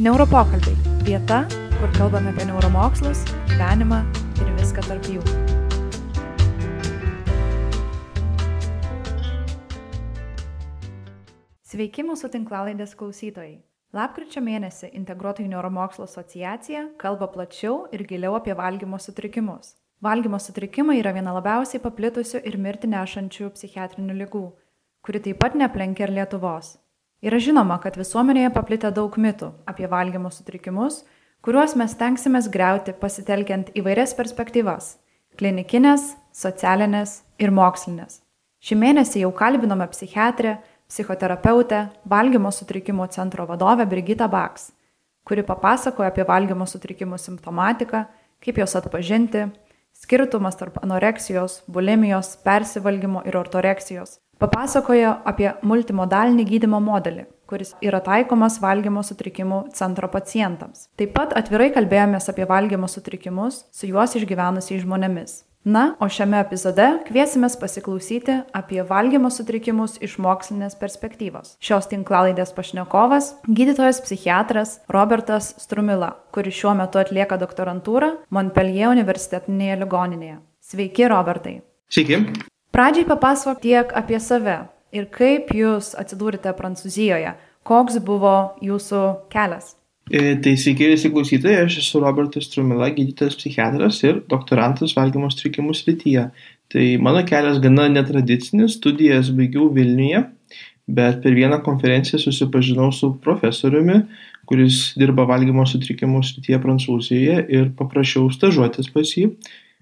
Neuropokalbiai - vieta, kur kalbame apie neuromokslus, gyvenimą ir viską tarp jų. Sveiki mūsų tinklalaidės klausytojai. Lapkričio mėnesį Integruotojų neuromokslo asociacija kalba plačiau ir giliau apie valgymo sutrikimus. Valgymo sutrikimai yra viena labiausiai paplitusių ir mirti nešančių psichiatrinių lygų, kuri taip pat neplenkia ir Lietuvos. Yra žinoma, kad visuomenėje paplitę daug mitų apie valgymo sutrikimus, kuriuos mes tenksimės greuti pasitelkiant įvairias perspektyvas - klinikinės, socialinės ir mokslinės. Šį mėnesį jau kalbinome psichiatrę, psichoterapeutę, valgymo sutrikimų centro vadovę Brigitą Baks, kuri papasakojo apie valgymo sutrikimų simptomatiką, kaip juos atpažinti, skirtumas tarp anoreksijos, bulimijos, persivalgymo ir ortoreksijos, Papasakojo apie multimodalinį gydymo modelį, kuris yra taikomas valgymo sutrikimų centro pacientams. Taip pat atvirai kalbėjomės apie valgymo sutrikimus su juos išgyvenusiais žmonėmis. Na, o šiame epizode kviesimės pasiklausyti apie valgymo sutrikimus iš mokslinės perspektyvos. Šios tinklalaidės pašnekovas - gydytojas psichiatras Robertas Strumila, kuris šiuo metu atlieka doktorantūrą Montpellier universitetinėje ligoninėje. Sveiki, Robertai. Sveiki. Pradžiai papasakok tiek apie save ir kaip jūs atsidūrėte Prancūzijoje, koks buvo jūsų kelias. E, tai sveiki visi klausytojai, aš esu Robertas Trumila, gydytojas psichiatras ir doktorantas valgymo sutrikimų srityje. Tai mano kelias gana netradicinis, studijas baigiau Vilniuje, bet per vieną konferenciją susipažinau su profesoriumi, kuris dirba valgymo sutrikimų srityje Prancūzijoje ir paprašiau stažuotis pas jį.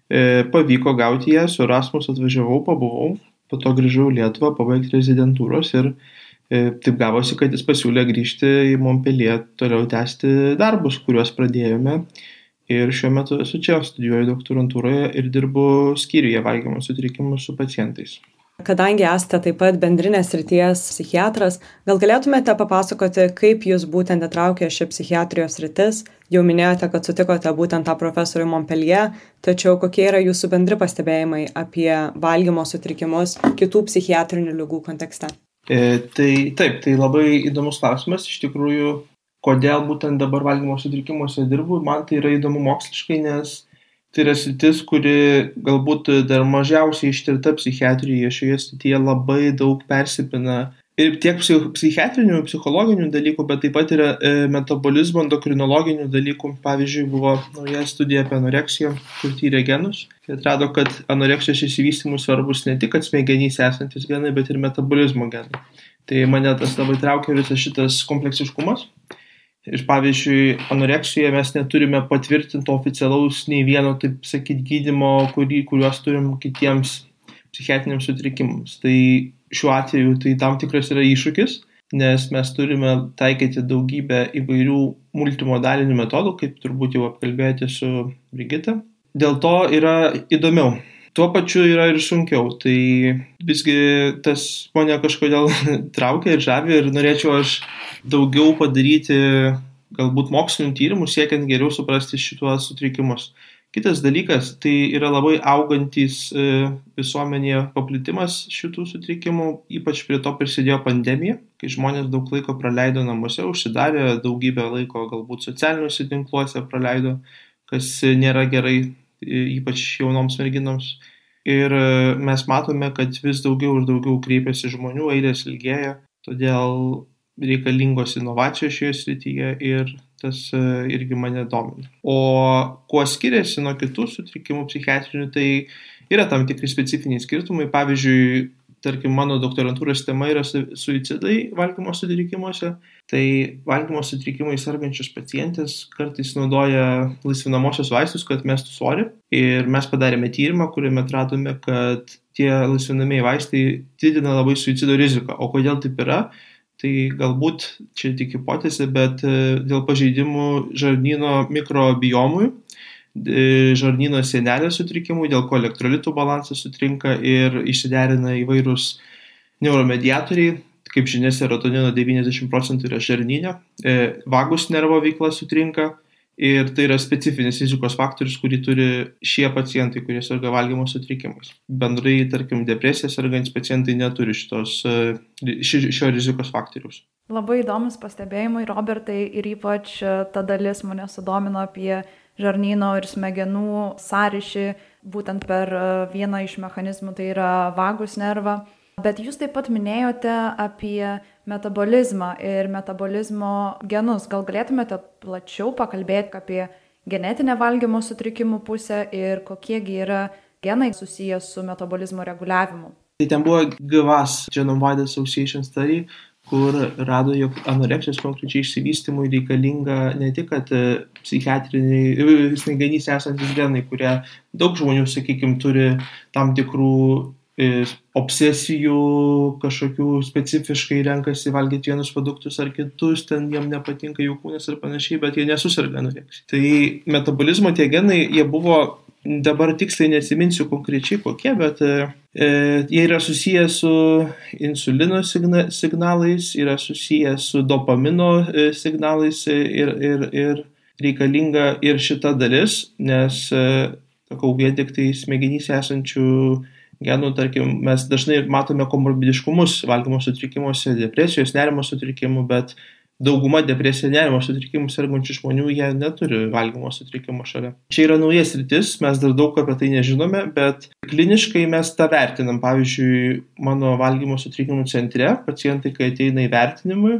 E, pavyko gauti ją, su Erasmus atvažiavau, pabuvau, po to grįžau į Lietuvą, pabaigti rezidentūros ir e, taip gavosi, kad jis pasiūlė grįžti į Montpellier, toliau tęsti darbus, kuriuos pradėjome. Ir šiuo metu esu čia, studijuoju doktorantūroje ir dirbu skyriuje valgymo sutrikimus su pacientais. Kadangi esate taip pat bendrinės ryties psichiatras, gal galėtumėte papasakoti, kaip jūs būtent įtraukė ši psichiatrijos rytis? Jau minėjote, kad sutikote būtent tą profesorių Montpellier, tačiau kokie yra jūsų bendri pastebėjimai apie valgymo sutrikimus kitų psichiatrinių lygų kontekste? E, tai taip, tai labai įdomus klausimas. Iš tikrųjų, kodėl būtent dabar valgymo sutrikimuose dirbu, man tai yra įdomu moksliškai, nes tai yra sritis, kuri galbūt dar mažiausiai ištirta psichiatrijoje. Šioje srityje labai daug persipina ir tiek psichiatrinių, psichologinių dalykų, bet taip pat ir e, metabolizmo, endokrinologinių dalykų. Pavyzdžiui, buvo nauja studija apie anoreksiją, kur tyrė genus. Ir atrado, kad anoreksijos įsivystymui svarbus ne tik smegenyse esantis genai, bet ir metabolizmo genai. Tai mane tas labai traukia visas šitas kompleksiškumas. Ir pavyzdžiui, anoreksijoje mes neturime patvirtinto oficialaus nei vieno, taip sakyti, gydimo, kurį, kuriuos turim kitiems psichiatriniams sutrikimams. Tai šiuo atveju tai tam tikras yra iššūkis, nes mes turime taikyti daugybę įvairių multimodalinių metodų, kaip turbūt jau apkalbėjote su Brigita. Dėl to yra įdomiau. Tuo pačiu yra ir sunkiau. Tai visgi tas mane kažkodėl traukia ir žavi ir norėčiau aš daugiau padaryti galbūt mokslinių tyrimų siekiant geriau suprasti šituos sutrikimus. Kitas dalykas, tai yra labai augantis e, visuomenėje paplitimas šitų sutrikimų, ypač prie to prisidėjo pandemija, kai žmonės daug laiko praleido namuose, užsidarė, daugybę laiko galbūt socialiniuose tinkluose praleido, kas nėra gerai, e, ypač jaunoms merginoms. Ir e, mes matome, kad vis daugiau ir daugiau kreipiasi žmonių, eilės ilgėja, todėl reikalingos inovacijos šioje srityje ir tas e, irgi mane domina. O kuo skiriasi nuo kitų sutrikimų psichiatrinių, tai yra tam tikri specifiniai skirtumai. Pavyzdžiui, tarkim, mano doktorantūros tema yra suicidai valgymo sutrikimuose. Tai valgymo sutrikimai sergančios pacientės kartais naudoja laisvinamosios vaistus, kad mestų svorį. Ir mes padarėme tyrimą, kuriame atradome, kad tie laisvinamieji vaistai didina labai suicido riziką. O kodėl taip yra? Tai galbūt čia tik hipotezė, bet e, dėl pažeidimų žarnyno mikrobiomui, e, žarnyno sienelės sutrikimų, dėl ko elektrolitų balansas sutrinka ir išsiderina įvairūs neuromediatoriai, kaip žinia, serotonino 90 procentų yra žarnyne, vagus nervo veikla sutrinka Ir tai yra specifinis rizikos faktorius, kurį turi šie pacientai, kurie serga valgymo sutrikimais. Bendrai, tarkim, depresija sergantys pacientai neturi šitos, šio rizikos faktorius. Labai įdomus pastebėjimai, Robertai, ir ypač ta dalis mane sudomino apie žarnyno ir smegenų sąryšį, būtent per vieną iš mechanizmų, tai yra vagus nervą. Bet jūs taip pat minėjote apie metabolizmą ir metabolizmo genus. Gal galėtumėte plačiau pakalbėti apie genetinę valgymo sutrikimų pusę ir kokiegi yra genai susijęs su metabolizmo reguliavimu? Tai ten buvo GVAS, Genome Wide Association Study, kur rado, jog anoreksijos konkrečiai išsivystymui reikalinga ne tik, kad e, psichiatriniai, e, smegenys esantis genai, kurie daug žmonių, sakykime, turi tam tikrų obsesijų kažkokių specifiškai renkasi valgyti vienus produktus ar kitus, ten jiem nepatinka jų kūnas ir panašiai, bet jie nesusirga anoreksija. Tai metabolizmo tie genai, jie buvo, dabar tiksliai nesiminsiu konkrečiai kokie, bet e, jie yra susiję su insulino signa, signalais, yra susiję su dopamino e, signalais ir, ir, ir reikalinga ir šita dalis, nes, e, sakau, vien tik tai smegenyse esančių genų, tarkim, mes dažnai matome komorbidiškumus valgymo sutrikimuose, depresijos, nerimo sutrikimų, bet dauguma depresija nerimo sutrikimų sergančių žmonių, jie neturi valgymo sutrikimo šalia. Čia yra naujas rytis, mes dar daug apie tai nežinome, bet kliniškai mes tą vertinam. Pavyzdžiui, mano valgymo sutrikimų centre pacientai, kai ateina į vertinimui,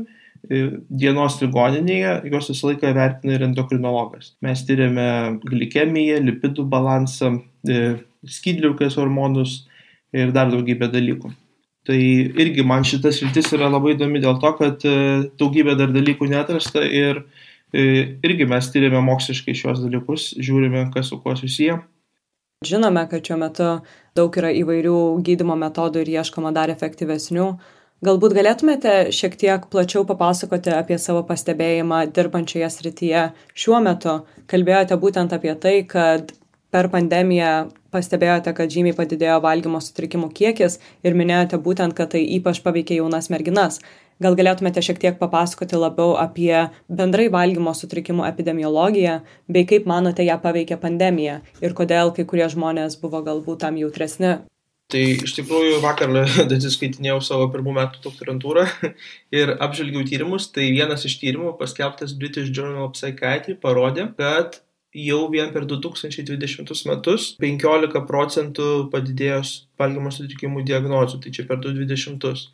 e, dienos ligoninėje, juos visą laiką vertina ir endokrinologas. Mes tyriame glikemiją, lipidų balansą, e, skydliaukės hormonus, ir dar daugybė dalykų. Tai irgi man šitas rytis yra labai įdomi dėl to, kad e, daugybė dar dalykų netrasta ir e, irgi mes tyrėme moksliškai šios dalykus, žiūrime, kas su kuo susiję. Žinome, kad šiuo metu daug yra įvairių gydimo metodų ir ieškoma dar efektyvesnių. Galbūt galėtumėte šiek tiek plačiau papasakoti apie savo pastebėjimą dirbančioje srityje šiuo metu. Kalbėjote būtent apie tai, kad per pandemiją pastebėjote, kad žymiai padidėjo valgymo sutrikimų kiekis ir minėjote būtent, kad tai ypač paveikė jaunas merginas. Gal galėtumėte šiek tiek papasakoti labiau apie bendrai valgymo sutrikimų epidemiologiją, bei kaip manote ją paveikė pandemija ir kodėl kai kurie žmonės buvo galbūt tam jautresni? Tai iš tikrųjų vakar atsiskaitinėjau savo pirmų metų doktorantūrą ir apžvelgiau tyrimus. Tai vienas iš tyrimų paskelbtas British Journal of Psychiatry parodė, kad jau vien per 2020 metus 15 procentų padidėjo valgymo sutrikimų diagnozių, tai čia per 2020.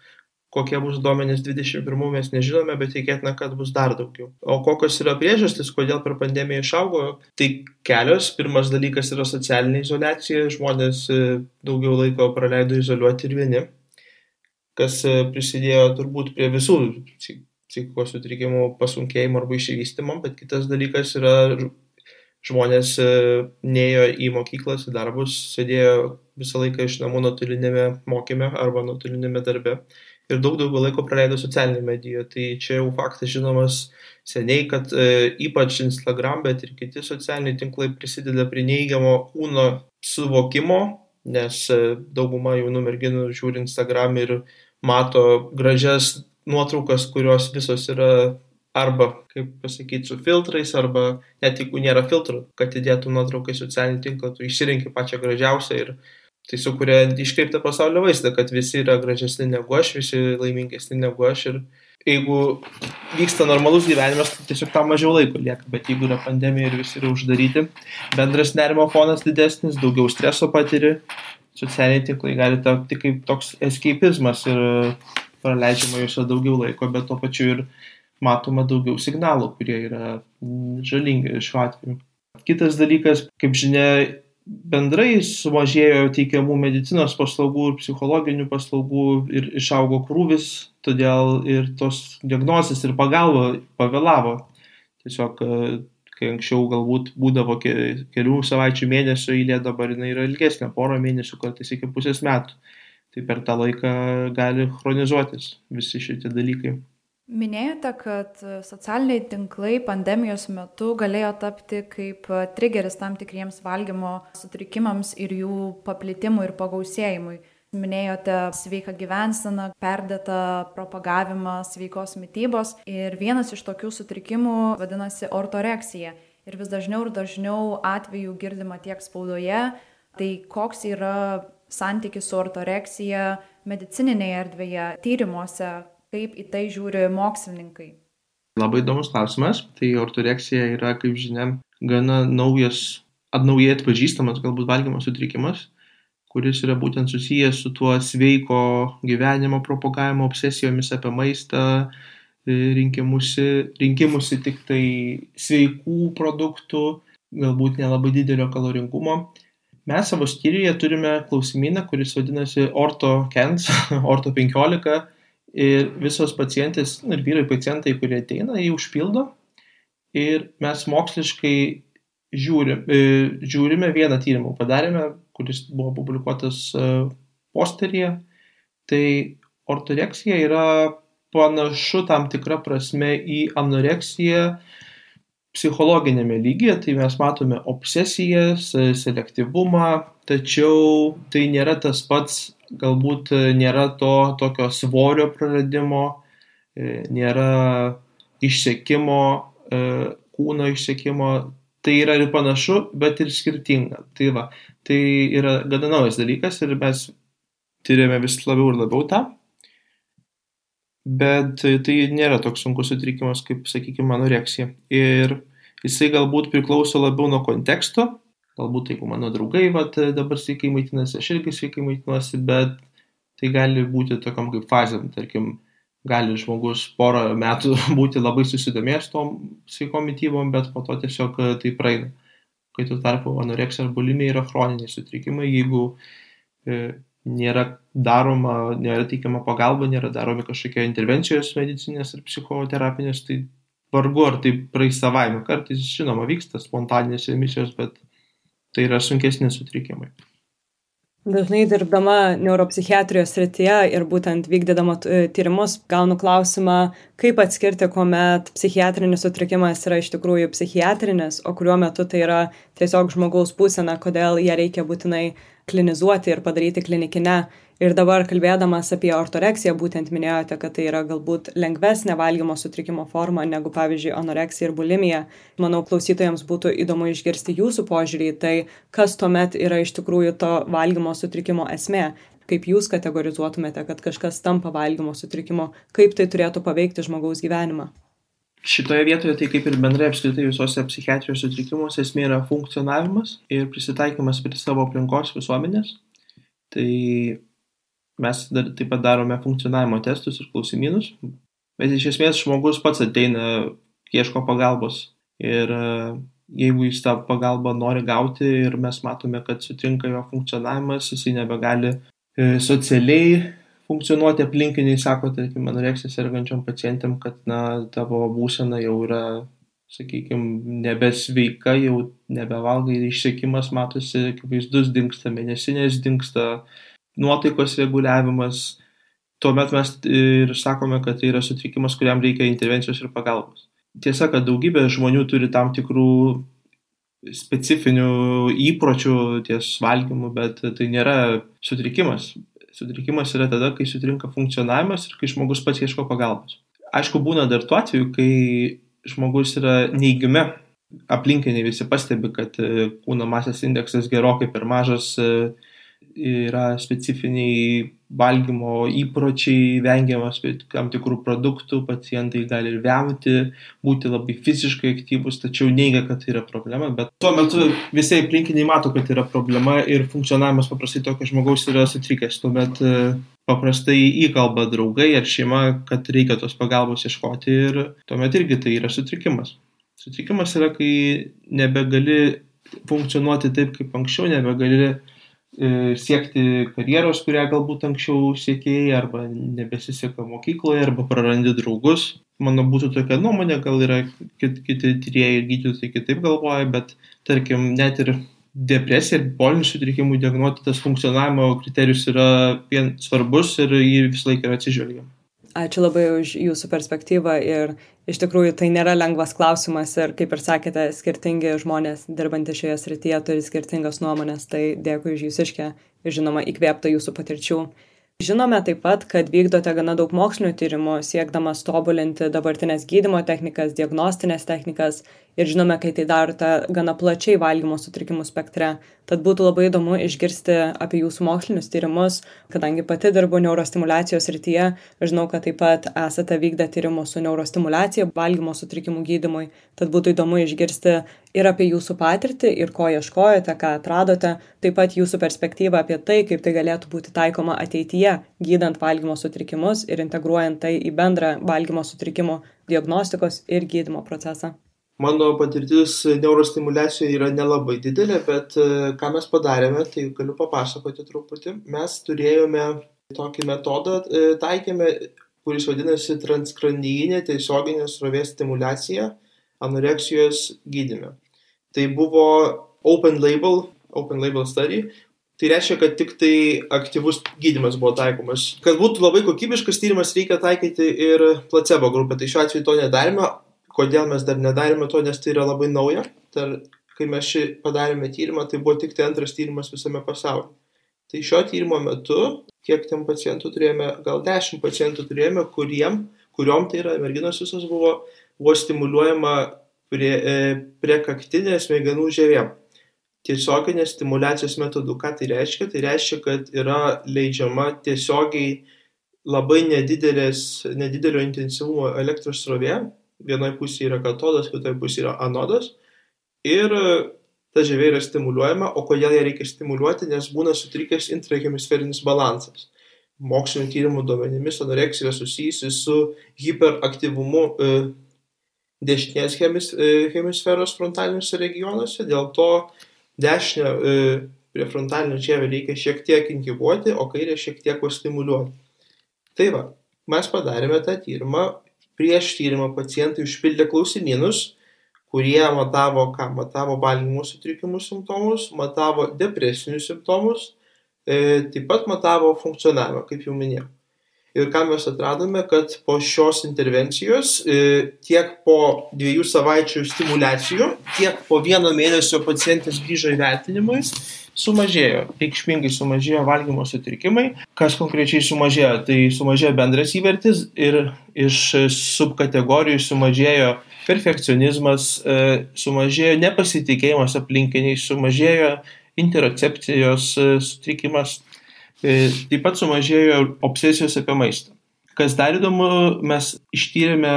Kokie bus duomenys 21 mes nežinome, bet tikėtina, kad bus dar daugiau. O kokios yra priežastys, kodėl per pandemiją išaugo, tai kelios. Pirmas dalykas yra socialinė izolacija, žmonės e, daugiau laiko praleido izoliuoti ir vieni, kas e, prisidėjo turbūt prie visų psichikos sutrikimų pasunkėjimo arba išsivystimo, bet kitas dalykas yra žmonės e, neėjo į mokyklas, į darbus, sėdėjo visą laiką iš namų nuotolinėme mokyme arba nuotolinėme darbe ir daug daugiau laiko praleido socialinėje medijoje. Tai čia jau faktas žinomas seniai, kad e, ypač Instagram, bet ir kiti socialiniai tinklai prisideda prie neįgiamo kūno suvokimo, nes e, dauguma jaunų merginų žiūri Instagram ir mato gražias nuotraukas, kurios visos yra arba, kaip pasakyti, su filtrais, arba net jeigu nėra filtrų, kad įdėtų nuotrauką į socialinį tinklą, tu išsirinkai pačią gražiausią ir tai sukuria iškreiptą pasaulio vaizdą, kad visi yra gražesni negu aš, visi laimingesni negu aš ir jeigu vyksta normalus gyvenimas, tai tiesiog tam mažiau laiko lieka, bet jeigu yra pandemija ir visi yra uždaryti, bendras nerimo fonas didesnis, daugiau streso patiri, socialiniai tinklai gali tapti kaip toks escapizmas ir praleidžiama juose daugiau laiko, bet tuo pačiu ir matoma daugiau signalų, kurie yra žalingi šiuo atveju. Kitas dalykas, kaip žinia, bendrai sumažėjo teikiamų medicinos paslaugų ir psichologinių paslaugų ir išaugo krūvis, todėl ir tos diagnozės ir pagalba pavėlavo. Tiesiog, kai anksčiau galbūt būdavo kelių savaičių mėnesio eilė, dabar jinai yra ilgesnė, porą mėnesių, kartais iki pusės metų. Tai per tą laiką gali chronizuotis visi šitie dalykai. Minėjote, kad socialiniai tinklai pandemijos metu galėjo tapti kaip trigeris tam tikriems valgymo sutrikimams ir jų paplitimui ir pagausėjimui. Minėjote sveiką gyvenseną, perdėtą propagavimą sveikos mytybos ir vienas iš tokių sutrikimų vadinasi ortoreksija. ir vis dažniau ir dažniau atvejų girdima tiek spaudoje, tai koks yra santykis su ortoreksija medicininėje erdvėje, tyrimuose, kaip į tai žiūri mokslininkai. Labai įdomus klausimas. Tai ortoreksija yra, kaip žinia, gana naujas, atnaujai atpažįstamas galbūt valgymo sutrikimas, kuris yra būtent susijęs su tuo sveiko gyvenimo propagavimo obsesijomis apie maistą, rinkimusi, rinkimusi tik tai sveikų produktų, galbūt nelabai didelio kaloringumo. Mes savo skyriuje turime klausimyną, kuris vadinasi Orto Kens, Orto 15 ir visos pacientės ir vyrai pacientai, kurie ateina, jį užpildo. Ir mes moksliškai žiūri, e, žiūrime vieną tyrimą, padarėme, kuris buvo publikuotas e, posteryje. Tai ortoreksija yra panašu tam tikra prasme į anoreksiją psichologinėme lygyje, tai mes matome obsesijas, selektyvumą, tačiau tai nėra tas pats, galbūt nėra to tokio svorio praradimo, e, nėra išsiekimo, e, kūno išsiekimo, tai yra ir panašu, bet ir skirtinga. Tai, va, tai yra gana naujas dalykas ir mes tyrėme vis labiau ir labiau tą bet tai nėra toks sunkus sutrikimas kaip, sakykime, anoreksija. Ir jisai galbūt priklauso labiau nuo konteksto, galbūt jeigu mano draugai vat, dabar sveikai maitinasi, aš irgi sveikai maitinuosi, bet tai gali būti tokiam kaip fazėm, tarkim, gali žmogus porą metų būti labai susidomėjęs tom sveikom mytybom, bet po to tiesiog tai praeina. Kai tuo tarpu anoreksija ar bulimija yra chroniniai sutrikimai, jeigu e, nėra daroma, nėra teikiama pagalba, nėra daromi kažkokie intervencijos medicinės ir psichoterapinės, tai vargu ar tai praeis savaime. Kartais, žinoma, vyksta spontaninės emisijos, bet tai yra sunkesni sutrikimai. Dažnai dirbdama neuropsichiatrijos srityje ir būtent vykdydama e, tyrimus gaunu klausimą, kaip atskirti, kuomet psichiatrinis sutrikimas yra iš tikrųjų psichiatrinis, o kuriuo metu tai yra tiesiog žmogaus būsena, kodėl ją reikia būtinai klinizuoti ir padaryti klinikine. Ir dabar kalbėdamas apie ortoreksiją, būtent minėjote, kad tai yra galbūt lengvesnė valgymo sutrikimo forma negu, pavyzdžiui, anoreksija ir bulimija. Manau, klausytojams būtų įdomu išgirsti jūsų požiūrį į tai, kas tuomet yra iš tikrųjų to valgymo sutrikimo esmė. Kaip jūs kategorizuotumėte, kad kažkas tampa valgymo sutrikimo, kaip tai turėtų paveikti žmogaus gyvenimą? Šitoje vietoje, tai kaip ir bendrai apskritai visose psichiatrijos sutrikimuose, esmė yra funkcionavimas ir prisitaikymas prie savo aplinkos visuomenės. Tai mes dar taip pat darome funkcionavimo testus ir klausimynus, bet iš esmės žmogus pats ateina, ieško pagalbos. Ir e, jeigu jis tą pagalbą nori gauti ir mes matome, kad sutrinka jo funkcionavimas, jisai nebegali e, socialiai funkcionuoti aplinkiniai sako, tarkim, anoreksija sergančiam pacientėm, kad, na, tavo būsena jau yra, sakykime, nebesveika, jau nebevalgai, išsiekimas matosi, akivaizdus dinksta, mėnesinės dinksta, nuotaikos reguliavimas. Tuomet mes ir sakome, kad tai yra sutrikimas, kuriam reikia intervencijos ir pagalbos. Tiesa, kad daugybė žmonių turi tam tikrų specifinių įpročių ties valgymu, bet tai nėra sutrikimas. Sutrikimas yra tada, kai sutrinka funkcionavimas ir kai žmogus pats ieško pagalbos. Aišku, būna dar tuo atveju, kai žmogus yra neįgime, aplinkiniai visi pastebi, kad e, kūno masės indeksas gerokai per mažas, e, yra specifiniai valgymo įpročiai, vengiamas tam tikrų produktų, pacientai gali ir vemti, būti labai fiziškai aktyvus, tačiau neigia, kad tai yra problema, bet tuo metu visi aplinkiniai mato, kad yra problema ir funkcionavimas paprastai tokio žmogaus yra sutrikęs, tuomet e, paprastai įkalba draugai ar šeima, kad reikia tos pagalbos ieškoti ir tuomet irgi tai yra sutrikimas. Sutrikimas yra, kai nebegali funkcionuoti taip, kaip anksčiau, nebegali siekti karjeros, kurią galbūt anksčiau siekėjai, arba nebesiseka mokykloje, arba prarandi draugus. Mano būtų tokia nuomonė, gal yra kit, kiti tyrėjai ir gydytojai kitaip galvoja, bet tarkim, net ir depresija ir polinių sutrikimų diagnuoti tas funkcionavimo kriterijus yra vien svarbus ir jį visą laiką yra atsižvelgiama. Ačiū labai už jūsų perspektyvą ir iš tikrųjų tai nėra lengvas klausimas ir kaip ir sakėte, skirtingi žmonės dirbantys šioje srityje turi skirtingas nuomonės, tai dėkui už jūsiškę ir žinoma įkvėptą jūsų patirčių. Žinome taip pat, kad vykdote gana daug mokslinių tyrimų, siekdamas tobulinti dabartinės gydymo technikas, diagnostinės technikas ir žinome, kai tai darote gana plačiai valgymo sutrikimų spektre. Tad būtų labai įdomu išgirsti apie jūsų mokslinius tyrimus, kadangi pati dirbu neurostimulacijos rytyje, žinau, kad taip pat esate vykdę tyrimus su neurostimulacija valgymo sutrikimų gydymui. Tad būtų įdomu išgirsti ir apie jūsų patirtį, ir ko ieškojote, ką atradote, taip pat jūsų perspektyvą apie tai, kaip tai galėtų būti taikoma ateityje gydant valgymo sutrikimus ir integruojant tai į bendrą valgymo sutrikimų diagnostikos ir gydymo procesą? Mano patirtis neurostimulacijoje yra nelabai didelė, bet e, ką mes padarėme, tai galiu papasakoti truputį. Mes turėjome tokį metodą, e, taikėme, kuris vadinasi transkranijinė tiesioginė srovės stimulacija anoreksijos gydime. Tai buvo open label, open label study, Tai reiškia, kad tik tai aktyvus gydimas buvo taikomas. Kad būtų labai kokybiškas tyrimas, reikia taikyti ir placebo grupę. Tai šiuo atveju to nedarėme. Kodėl mes dar nedarėme to, nes tai yra labai nauja. Tar, kai mes šį padarėme tyrimą, tai buvo tik tai antras tyrimas visame pasaulyje. Tai šio tyrimo metu, kiek ten pacientų turėjome, gal 10 pacientų turėjome, kuriem, kuriuom tai yra, merginos visos buvo, buvo stimuliuojama prie, e, prie kaktinės smegenų žievėm tiesioginės stimulacijos metodu. Ką tai reiškia? Tai reiškia, kad yra leidžiama tiesiogiai labai nedidelio intensyvumo elektros srovė. Vienoje pusėje yra katodas, kitoje pusėje yra anodas. Ir ta žievė yra stimuliuojama, o kodėl ją reikia stimuliuoti, nes būna sutrikęs intrahemisferinis balansas. Mokslinio tyrimų duomenimis anoreksija susijusi su hiperaktyvumu e, dešinės hemis, e, hemisferos frontaliniuose regionuose, dėl to dešinę e, prefrontalinę žievę reikia šiek tiek inhibuoti, o kairę šiek tiek pastimuliuoti. Tai va, mes padarėme tą tyrimą, prieš tyrimą pacientai užpildė klausimynus, kurie matavo, ką matavo valgymo sutrikimų simptomus, matavo depresinius simptomus, e, taip pat matavo funkcionavimą, kaip jau minėjau. Ir ką mes atradome, kad po šios intervencijos e, tiek po dviejų savaičių stimulacijų, tiek po vieno mėnesio pacientas grįžo įvertinimui, sumažėjo, reikšmingai sumažėjo valgymo sutrikimai. Kas konkrečiai sumažėjo? Tai sumažėjo bendras įvertis ir iš subkategorijų sumažėjo perfekcionizmas, e, sumažėjo nepasitikėjimas aplinkiniais, sumažėjo interocepcijos e, sutrikimas, taip pat sumažėjo obsesijos apie maistą. Kas dar įdomu, mes ištyrėme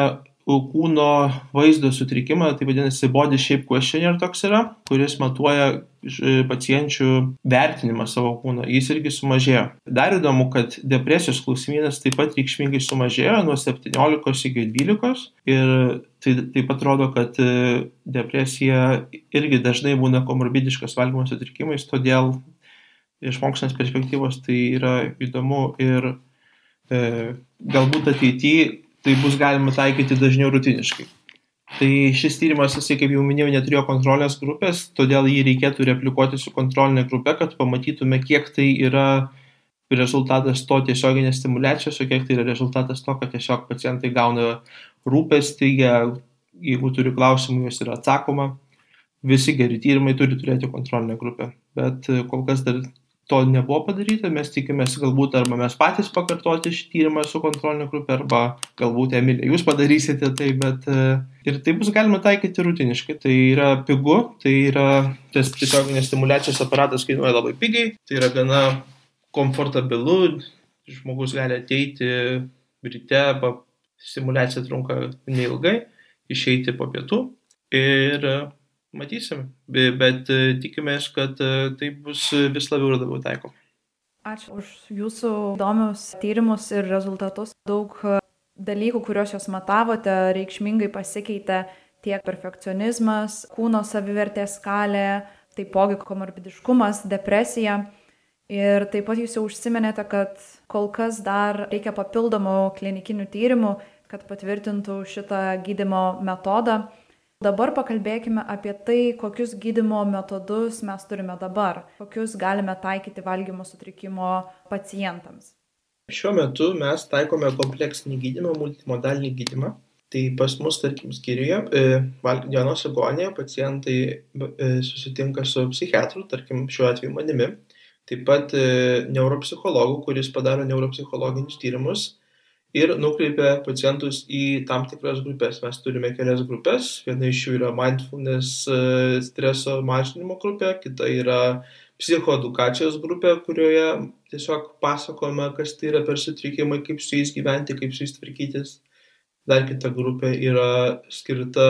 kūno vaizdo sutrikimą, tai vadinasi body shape questionnaire toks yra, kuris matuoja e, pacienčių vertinimą savo kūno, jis irgi sumažėjo. Dar įdomu, kad depresijos klausimynas taip pat reikšmingai sumažėjo nuo 17 iki 12 ir tai taip pat rodo, kad e, depresija irgi dažnai būna komorbidiškas valgymo sutrikimais, todėl iš mokslinės perspektyvos tai yra įdomu ir e, galbūt ateityje tai bus galima taikyti dažniau rutiniškai. Tai šis tyrimas, jisai, kaip jau minėjau, neturėjo kontrolės grupės, todėl jį reikėtų replikuoti su kontrolinė grupė, kad pamatytume, kiek tai yra rezultatas to tiesioginės stimulacijos, o kiek tai yra rezultatas to, kad tiesiog pacientai gauna rūpestį, jeigu turi klausimų, juos yra atsakoma. Visi geri tyrimai turi turėti kontrolinę grupę, bet kol kas dar to nebuvo padaryta, mes tikimės galbūt arba mes patys pakartoti šį tyrimą su kontrolinė grupė, arba galbūt Emilė, jūs padarysite tai, bet e, ir tai bus galima taikyti rutiniškai. Tai yra pigu, tai yra tas tiesioginės stimulacijos aparatas kainuoja labai pigiai, tai yra gana komfortabilu, žmogus gali ateiti ryte, stimulacija trunka neilgai, išeiti po pietų ir matysim, bet e, tikimės, kad e, tai bus vis labiau ir labiau taikoma. Ačiū už jūsų įdomius tyrimus ir rezultatus. Daug e, dalykų, kuriuos jūs matavote, reikšmingai pasikeitė tiek perfekcionizmas, kūno savivertės skalė, taipogi komorbidiškumas, depresija. Ir taip pat jūs jau užsiminėte, kad kol kas dar reikia papildomų klinikinių tyrimų, kad patvirtintų šitą gydimo metodą. Dabar pakalbėkime apie tai, kokius gydimo metodus mes turime dabar, kokius galime taikyti valgymo sutrikimo pacientams. Šiuo metu mes taikome kompleksinį gydimą, multimodalinį gydimą. Tai pas mus, tarkim, skyriuje, e, dienos agonėje pacientai e, susitinka su psichiatru, tarkim, šiuo atveju manimi. taip pat e, neuropsichologų, kuris padaro neuropsichologinius tyrimus ir nukreipia pacientus į tam tikras grupės. Mes turime kelias grupės. Viena iš jų yra mindfulness e, streso mažinimo grupė, kita yra psichoedukacijos grupė, kurioje tiesiog pasakome, kas tai yra per sutrikimai, kaip su jais gyventi, kaip su jais tvarkytis. Dar kita grupė yra skirta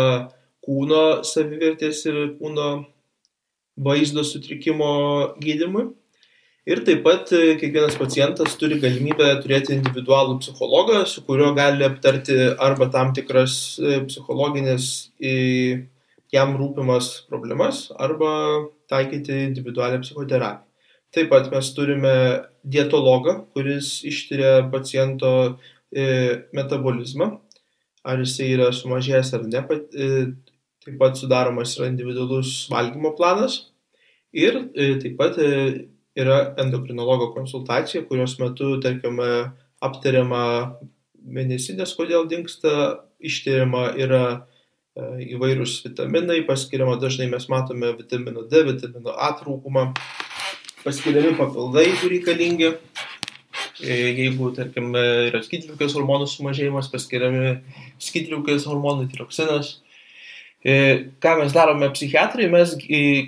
kūno savivertės ir kūno vaizdo sutrikimo gydimui. Ir taip pat e, kiekvienas pacientas turi galimybę turėti individualų psichologą, su kuriuo gali aptarti arba tam tikras e, psichologinės jam rūpimas problemas, arba taikyti individualią psichoterapiją. Taip pat mes turime dietologą, kuris ištiria paciento e, metabolizmą, ar jisai yra sumažėjęs ar ne. Taip pat sudaromas yra individualus valgymo planas ir taip pat yra endokrinologo konsultacija, kurios metu, tarkim, aptariama mėnesinės, kodėl dinksta, ištyriama yra e, įvairūs vitaminai, paskiriama dažnai mes matome vitamino D, vitamino A trūkumą, paskiriami papildai, jeigu reikalingi. E, jeigu, tarkim, yra skydliukės hormonų sumažėjimas, paskiriami skydliukės hormonų tiroksinas. E, ką mes darome psichiatrai, mes,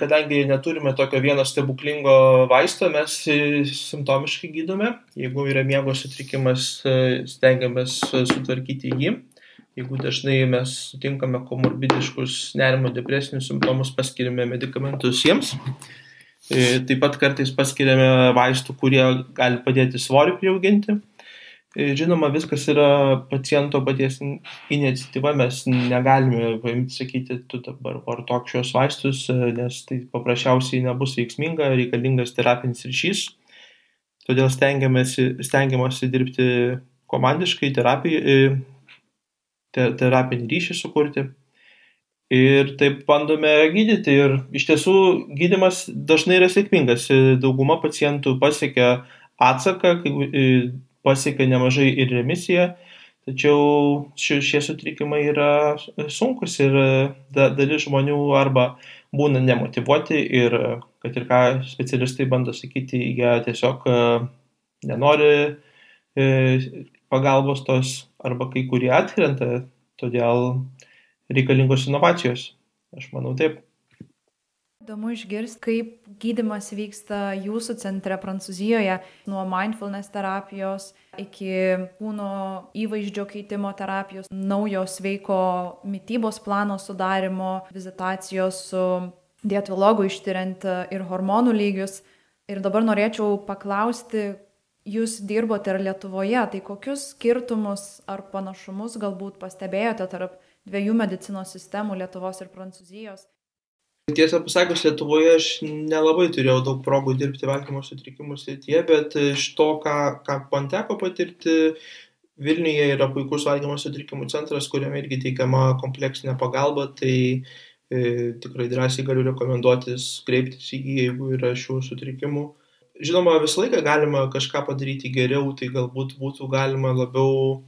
kadangi neturime tokio vieno stebuklingo vaisto, mes simptomiškai gydome. Jeigu yra miego sutrikimas, e, stengiamės sutvarkyti jį. Jeigu dažnai mes sutinkame komorbidiškus nerimo depresinius simptomus, paskiriame medikamentus jiems. E, taip pat kartais paskiriame vaistų, kurie gali padėti svorį priauginti. E, žinoma, viskas yra paciento paties iniciatyva, mes negalime paimti, sakyti, tu dabar vartok šios vaistus, e, nes tai paprasčiausiai nebus veiksminga, reikalingas terapinis ryšys. Todėl stengiamasi dirbti komandiškai, terapijai, e, te, terapinį ryšį sukurti. Ir taip bandome gydyti. Ir iš tiesų gydimas dažnai yra sėkmingas. Dauguma pacientų pasiekia atsaką, pasiekia nemažai ir remisiją, tačiau šie sutrikimai yra sunkus ir da, dalis žmonių arba būna nemotivuoti ir, kad ir ką specialistai bando sakyti, jie tiesiog e, nenori e, pagalbos tos arba kai kurie atkrenta, todėl reikalingos inovacijos. Aš manau taip. Įdomu išgirsti, kaip gydimas vyksta jūsų centre Prancūzijoje, nuo mindfulness terapijos iki kūno įvaizdžio keitimo terapijos, naujo sveiko mytybos plano sudarimo, vizitacijos su dietologu ištyriant ir hormonų lygius. Ir dabar norėčiau paklausti, jūs dirbote ir Lietuvoje, tai kokius skirtumus ar panašumus galbūt pastebėjote tarp dviejų medicinos sistemų Lietuvos ir Prancūzijos? Tiesą pasakius, Lietuvoje aš nelabai turėjau daug progų dirbti valgymo sutrikimų srityje, bet iš to, ką, ką man teko patirti, Vilniuje yra puikus valgymo sutrikimų centras, kuriame irgi teikiama kompleksinė pagalba, tai e, tikrai drąsiai galiu rekomenduotis kreiptis į jį, jeigu yra šių sutrikimų. Žinoma, visą laiką galima kažką padaryti geriau, tai galbūt būtų galima labiau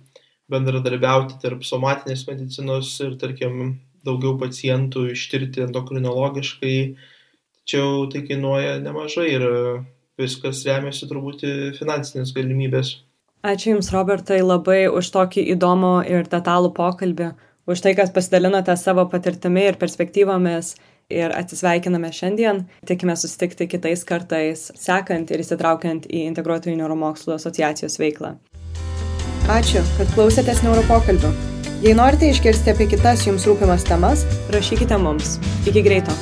bendradarbiauti tarp somatinės medicinos ir, tarkim, daugiau pacientų ištirti endokrinologiškai, tačiau tai kainuoja nemažai ir viskas remiasi turbūt finansinės galimybės. Ačiū Jums, Robertai, labai už tokį įdomų ir detalų pokalbį, už tai, kad pasidalinote savo patirtimi ir perspektyvomis ir atsisveikiname šiandien. Tikime susitikti kitais kartais, sekant ir įsitraukiant į Integruotųjų neuromokslų asociacijos veiklą. Ačiū, kad klausėtės neuropokalbių. Jei norite išgirsti apie kitas jums rūpimas temas, rašykite mums. Iki greito.